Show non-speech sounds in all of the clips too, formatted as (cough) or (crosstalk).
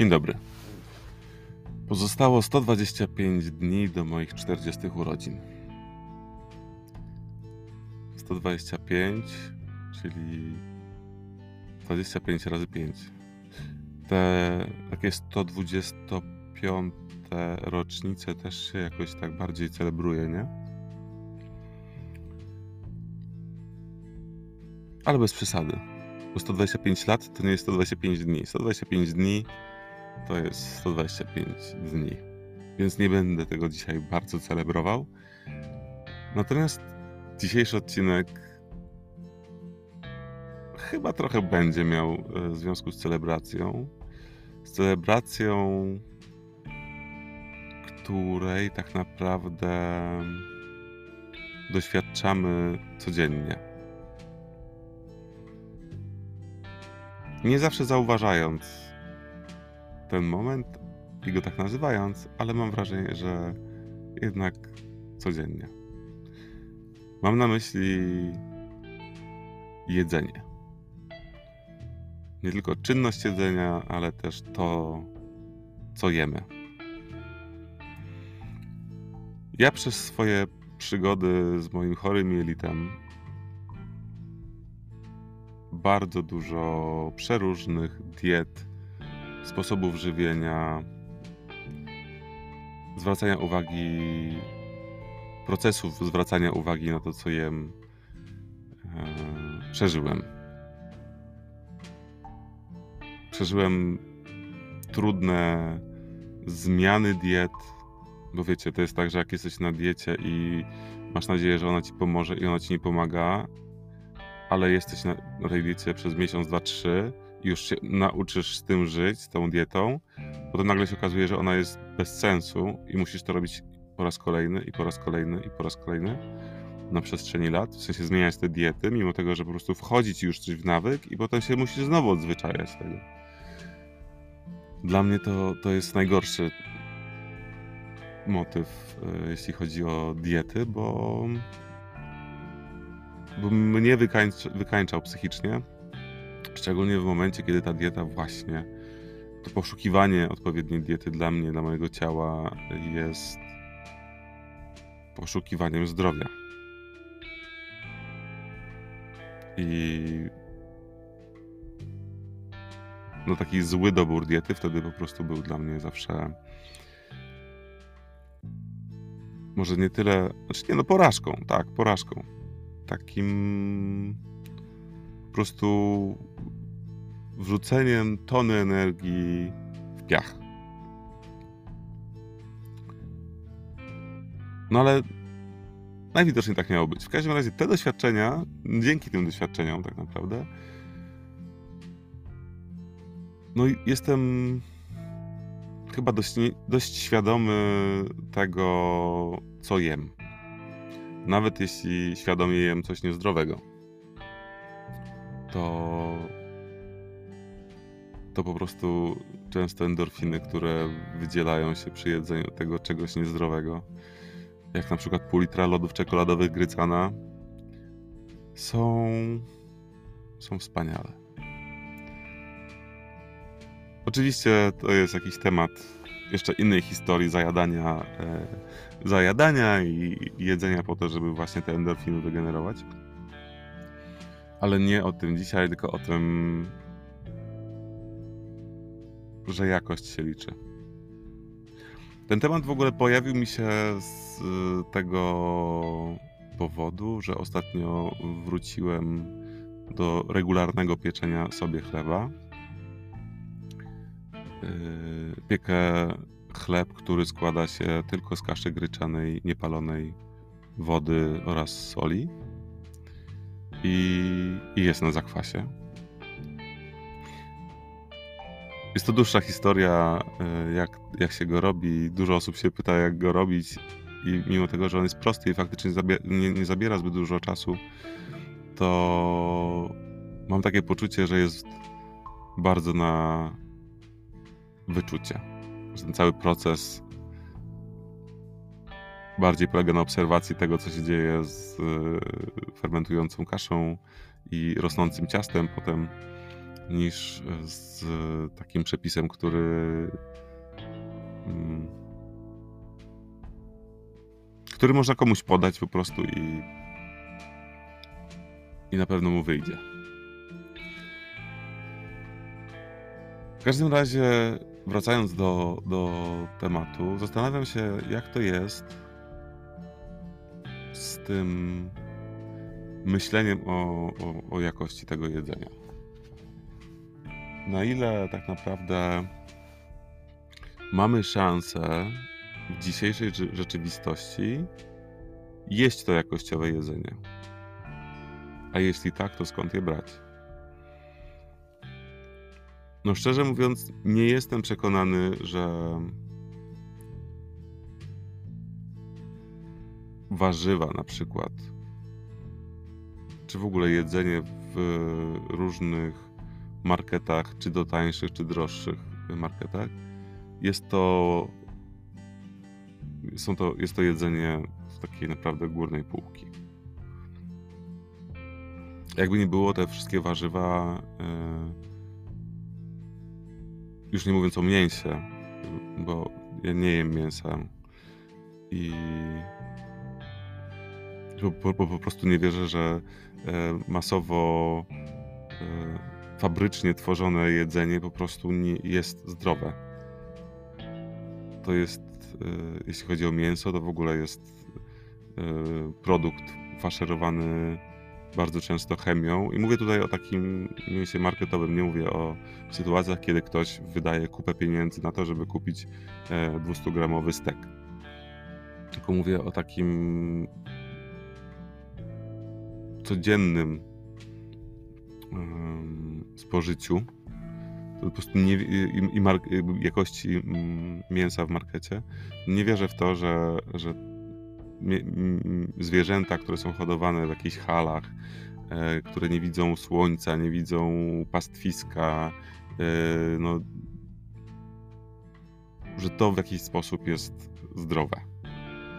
Dzień dobry. Pozostało 125 dni do moich 40 urodzin. 125, czyli 25 razy 5. Te takie 125 rocznice też się jakoś tak bardziej celebruje, nie? Ale bez przesady. Bo 125 lat to nie jest 125 dni. 125 dni to jest 125 dni. Więc nie będę tego dzisiaj bardzo celebrował. Natomiast dzisiejszy odcinek chyba trochę będzie miał e, w związku z celebracją. Z celebracją, której tak naprawdę doświadczamy codziennie. Nie zawsze zauważając ten moment i go tak nazywając, ale mam wrażenie, że jednak codziennie. Mam na myśli jedzenie. Nie tylko czynność jedzenia, ale też to, co jemy. Ja przez swoje przygody z moim chorym jelitem bardzo dużo przeróżnych diet, sposobów żywienia, zwracania uwagi, procesów zwracania uwagi na to, co jem, e, przeżyłem. Przeżyłem trudne zmiany diet, bo wiecie, to jest tak, że jak jesteś na diecie i masz nadzieję, że ona ci pomoże i ona ci nie pomaga, ale jesteś na, na tej diecie przez miesiąc, dwa, trzy, już się nauczysz z tym żyć, z tą dietą, potem nagle się okazuje, że ona jest bez sensu i musisz to robić po raz kolejny i po raz kolejny i po raz kolejny na przestrzeni lat, w sensie zmieniać te diety, mimo tego, że po prostu wchodzi ci już coś w nawyk i potem się musisz znowu odzwyczajać tego. Dla mnie to, to jest najgorszy motyw, e, jeśli chodzi o diety, bo, bo mnie wykańcza, wykańczał psychicznie, Szczególnie w momencie, kiedy ta dieta właśnie, to poszukiwanie odpowiedniej diety dla mnie, dla mojego ciała jest poszukiwaniem zdrowia. I no taki zły dobór diety wtedy po prostu był dla mnie zawsze może nie tyle, znaczy nie no porażką, tak, porażką. Takim po prostu wrzuceniem tony energii w piach. No ale najwidoczniej tak miało być. W każdym razie te doświadczenia, dzięki tym doświadczeniom tak naprawdę, no jestem chyba dość, dość świadomy tego, co jem. Nawet jeśli świadomie jem coś niezdrowego to to po prostu często endorfiny, które wydzielają się przy jedzeniu tego czegoś niezdrowego, jak na przykład pół litra lodów czekoladowych Grycana, są, są wspaniale. Oczywiście to jest jakiś temat jeszcze innej historii zajadania, e, zajadania i jedzenia po to, żeby właśnie te endorfiny wygenerować. Ale nie o tym dzisiaj, tylko o tym, że jakość się liczy. Ten temat w ogóle pojawił mi się z tego powodu, że ostatnio wróciłem do regularnego pieczenia sobie chleba. Yy, piekę chleb, który składa się tylko z kaszy gryczanej, niepalonej, wody oraz soli i, i jest na zakwasie. Jest to dłuższa historia, e, jak, jak się go robi. Dużo osób się pyta, jak go robić, i mimo tego, że on jest prosty i faktycznie nie, nie zabiera zbyt dużo czasu, to mam takie poczucie, że jest bardzo na wyczucie. Że ten cały proces bardziej polega na obserwacji tego, co się dzieje z e, fermentującą kaszą i rosnącym ciastem, potem niż z takim przepisem, który mm, który można komuś podać po prostu i i na pewno mu wyjdzie. W każdym razie, wracając do, do tematu, zastanawiam się, jak to jest tym myśleniem o, o, o jakości tego jedzenia. Na ile tak naprawdę mamy szansę w dzisiejszej rzeczywistości jeść to jakościowe jedzenie. A jeśli tak, to skąd je brać? No szczerze mówiąc, nie jestem przekonany, że warzywa na przykład, czy w ogóle jedzenie w różnych marketach, czy do tańszych, czy droższych marketach, jest to, są to, jest to jedzenie z takiej naprawdę górnej półki. Jakby nie było, te wszystkie warzywa, e, już nie mówiąc o mięsie, bo ja nie jem mięsa i po, po, prostu nie wierzę, że e, masowo e, fabrycznie tworzone jedzenie po prostu nie jest zdrowe. To jest, jeśli chodzi o mięso, to w ogóle jest produkt faszerowany bardzo często chemią. I mówię tutaj o takim mięsie marketowym, nie mówię o sytuacjach, kiedy ktoś wydaje kupę pieniędzy na to, żeby kupić 200-gramowy e, stek. Tylko mówię o takim codziennym spożyciu. Po prostu nie, i, i mark, jakości mm, mięsa w markecie. Nie wierzę w to, że, że zwierzęta, które są hodowane w jakichś halach, e, które nie widzą słońca, nie widzą pastwiska, e, no, że to w jakiś sposób jest zdrowe.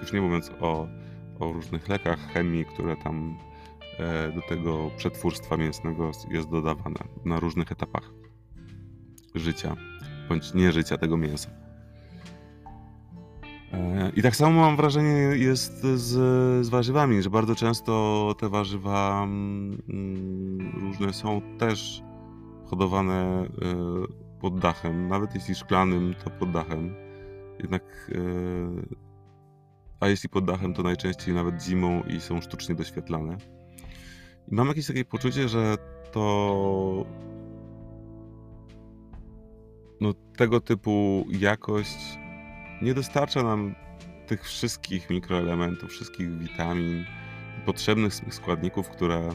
Już nie mówiąc o, o różnych lekach, chemii, które tam do tego przetwórstwa mięsnego jest dodawane na różnych etapach życia bądź nie życia tego mięsa. E, I tak samo mam wrażenie jest z, z warzywami, że bardzo często te warzywa mm, różne są też hodowane e, pod dachem, nawet jeśli szklanym, to pod dachem. Jednak, e, a jeśli pod dachem, to najczęściej nawet zimą i są sztucznie doświetlane. I mam jakieś takie poczucie, że to no, tego typu jakość nie dostarcza nam tych wszystkich mikroelementów, wszystkich witamin, potrzebnych składników, które,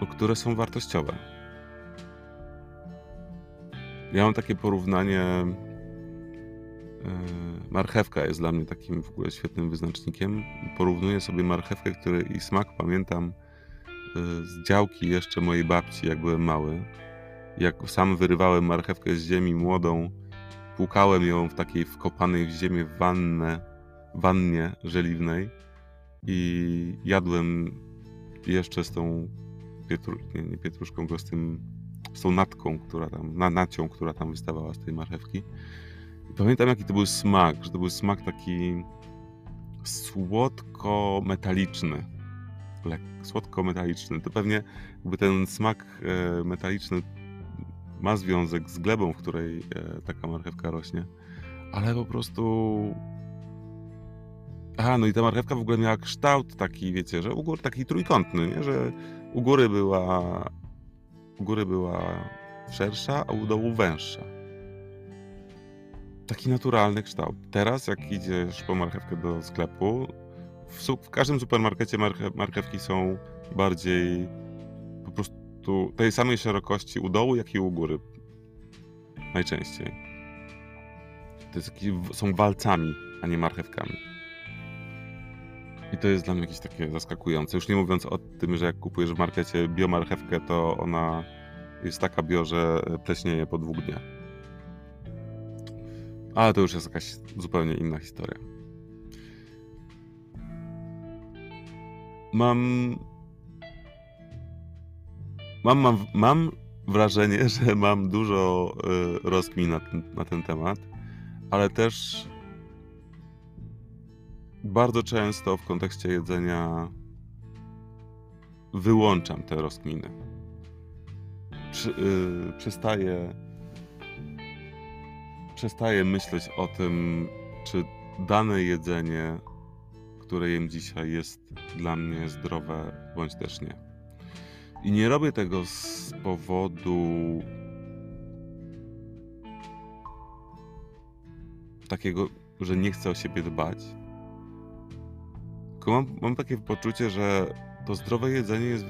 no, które są wartościowe. Ja mam takie porównanie. E, marchewka jest dla mnie takim w ogóle świetnym wyznacznikiem. Porównuję sobie marchewkę, której i smak pamiętam e, z działki jeszcze mojej babci, jak byłem mały jak sam wyrywałem marchewkę z ziemi młodą, płukałem ją w takiej wkopanej w ziemię wannę, wannie żeliwnej i jadłem jeszcze z tą pietru, nie, nie pietruszką, z tym z tą natką, która tam, na, nacią, która tam wystawała z tej marchewki. Pamiętam jaki to był smak, że to był smak taki słodko-metaliczny. Słodko-metaliczny. To pewnie jakby ten smak e, metaliczny ma związek z glebą, w której e, taka marchewka rośnie, ale po prostu. Aha, no i ta marchewka w ogóle miała kształt taki, wiecie, że u góry taki trójkątny, nie? że u góry była u góry była szersza, a u dołu węższa. Taki naturalny kształt. Teraz, jak idziesz po marchewkę do sklepu, w, w każdym supermarkecie marchew, marchewki są bardziej po prostu tej samej szerokości u dołu, jak i u góry. Najczęściej. To jest są walcami, a nie marchewkami. I to jest dla mnie jakieś takie zaskakujące. Już nie mówiąc o tym, że jak kupujesz w markecie biomarchewkę, to ona jest taka bio, że pleśnieje po dwóch dniach. Ale to już jest jakaś zupełnie inna historia. Mam mam, mam, mam wrażenie, (laughs) że mam dużo y, rozkmin na ten, na ten temat, ale też bardzo często w kontekście jedzenia wyłączam te rozkminy. Przy, y, przestaję, przestaję myśleć o tym, czy dane jedzenie, które jem dzisiaj, jest dla mnie zdrowe, bądź też nie. I nie robię tego z powodu takiego, że nie chcę o siebie dbać. Tylko mam, mam takie poczucie, że to zdrowe jedzenie jest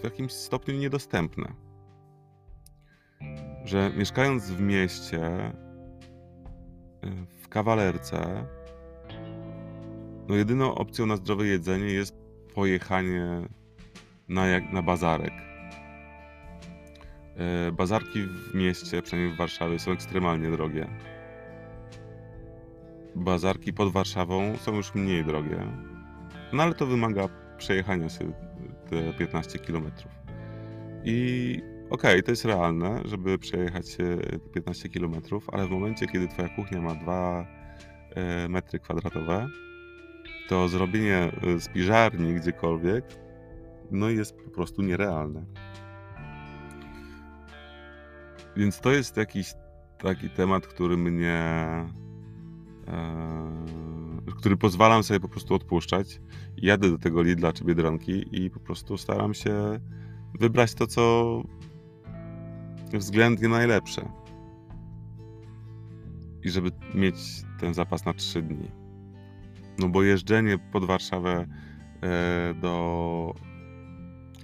w jakimś stopniu niedostępne. Że mieszkając w mieście, w kawalerce, no jedyną opcją na zdrowe jedzenie jest pojechanie na, jak, na bazarek. E, bazarki w mieście, przynajmniej w Warszawie, są ekstremalnie drogie. Bazarki pod Warszawą są już mniej drogie. No ale to wymaga przejechania się te 15 km. I okay, to jest realne, żeby przejechać się 15 km, ale w momencie, kiedy twoja kuchnia ma 2 e, metry kwadratowe, to zrobienie e, spiżarni gdziekolwiek no jest po prostu nierealne. Więc to jest jakiś taki temat, który mnie. E, który pozwalam sobie po prostu odpuszczać. Jadę do tego Lidla czy Biedronki i po prostu staram się wybrać to, co względnie najlepsze. I żeby mieć ten zapas na 3 dni. No bo jeżdżenie pod Warszawę e, do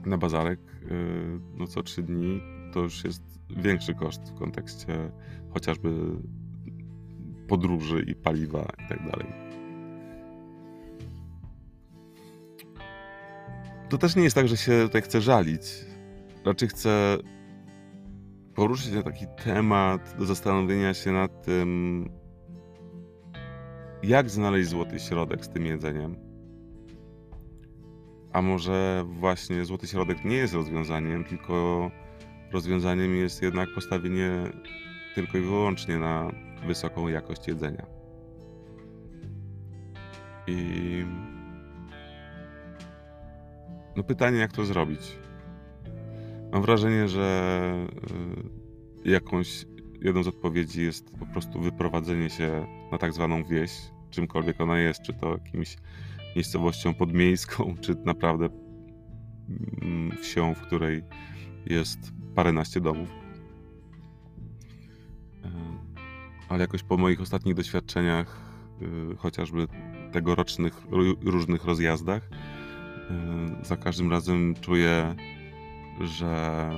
na bazarek y, no co trzy dni to już jest większy koszt w kontekście chociażby podróży i paliwa i tak dalej. To też nie jest tak, że się tutaj chcę żalić. Raczej chcę poruszyć taki temat do zastanowienia się nad tym, jak znaleźć złoty środek z tym jedzeniem a może właśnie złoty środek nie jest rozwiązaniem, tylko rozwiązaniem jest jednak postawienie tylko i wyłącznie na wysoką jakość jedzenia. I no pytanie, jak to zrobić? Mam wrażenie, że y, jakąś jedną z odpowiedzi jest po prostu wyprowadzenie się na tak zwaną wieś, czymkolwiek ona jest, czy to jakimś miejscowością podmiejską, (laughs) czy naprawdę mm, wsią, w której jest paręnaście domów. E, ale jakoś po moich ostatnich doświadczeniach, y, chociażby tegorocznych różnych rozjazdach, y, za każdym razem czuję, że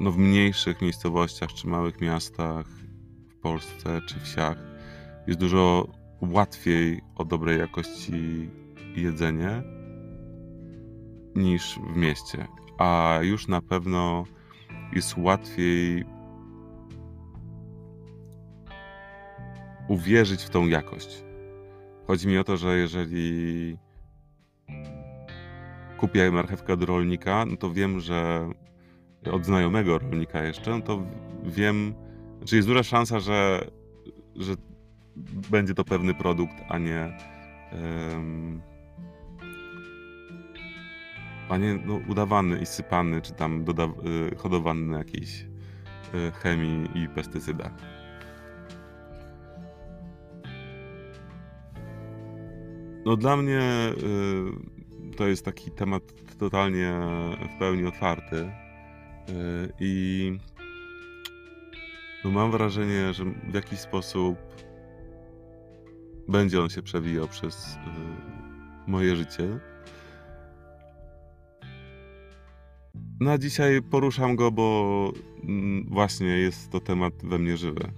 no w mniejszych miejscowościach czy małych miastach w Polsce czy wsiach jest dużo łatwiej o dobrej jakości jedzenie niż w mieście. A już na pewno jest łatwiej uwierzyć w tą jakość. Chodzi mi o to, że jeżeli kupię marchewkę do rolnika, no to wiem, że od znajomego rolnika jeszcze, no to wiem, że znaczy jest duża szansa, że, że będzie to pewny produkt, a nie um, a nie no, udawany i sypany, czy tam doda- y, hodowany na jakiejś y, chemii i pestycydach. No dla mnie y, to jest taki temat totalnie w pełni otwarty i no mam wrażenie, że w jakiś sposób będzie on się przewijał przez y, moje życie. Na dzisiaj poruszam go, bo mm, właśnie jest to temat we mnie żywy.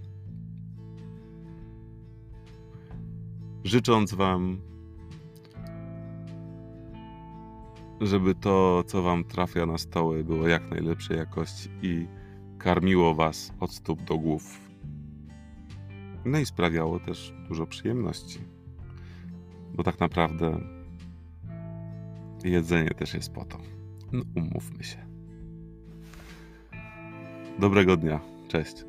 Życząc Wam, żeby to, co Wam trafia na stoły, było jak najlepszej jakości i karmiło Was od stóp do głów. No i sprawiało też dużo przyjemności. Bo tak naprawdę jedzenie też jest po to. No, umówmy się. Dobrego dnia. Cześć.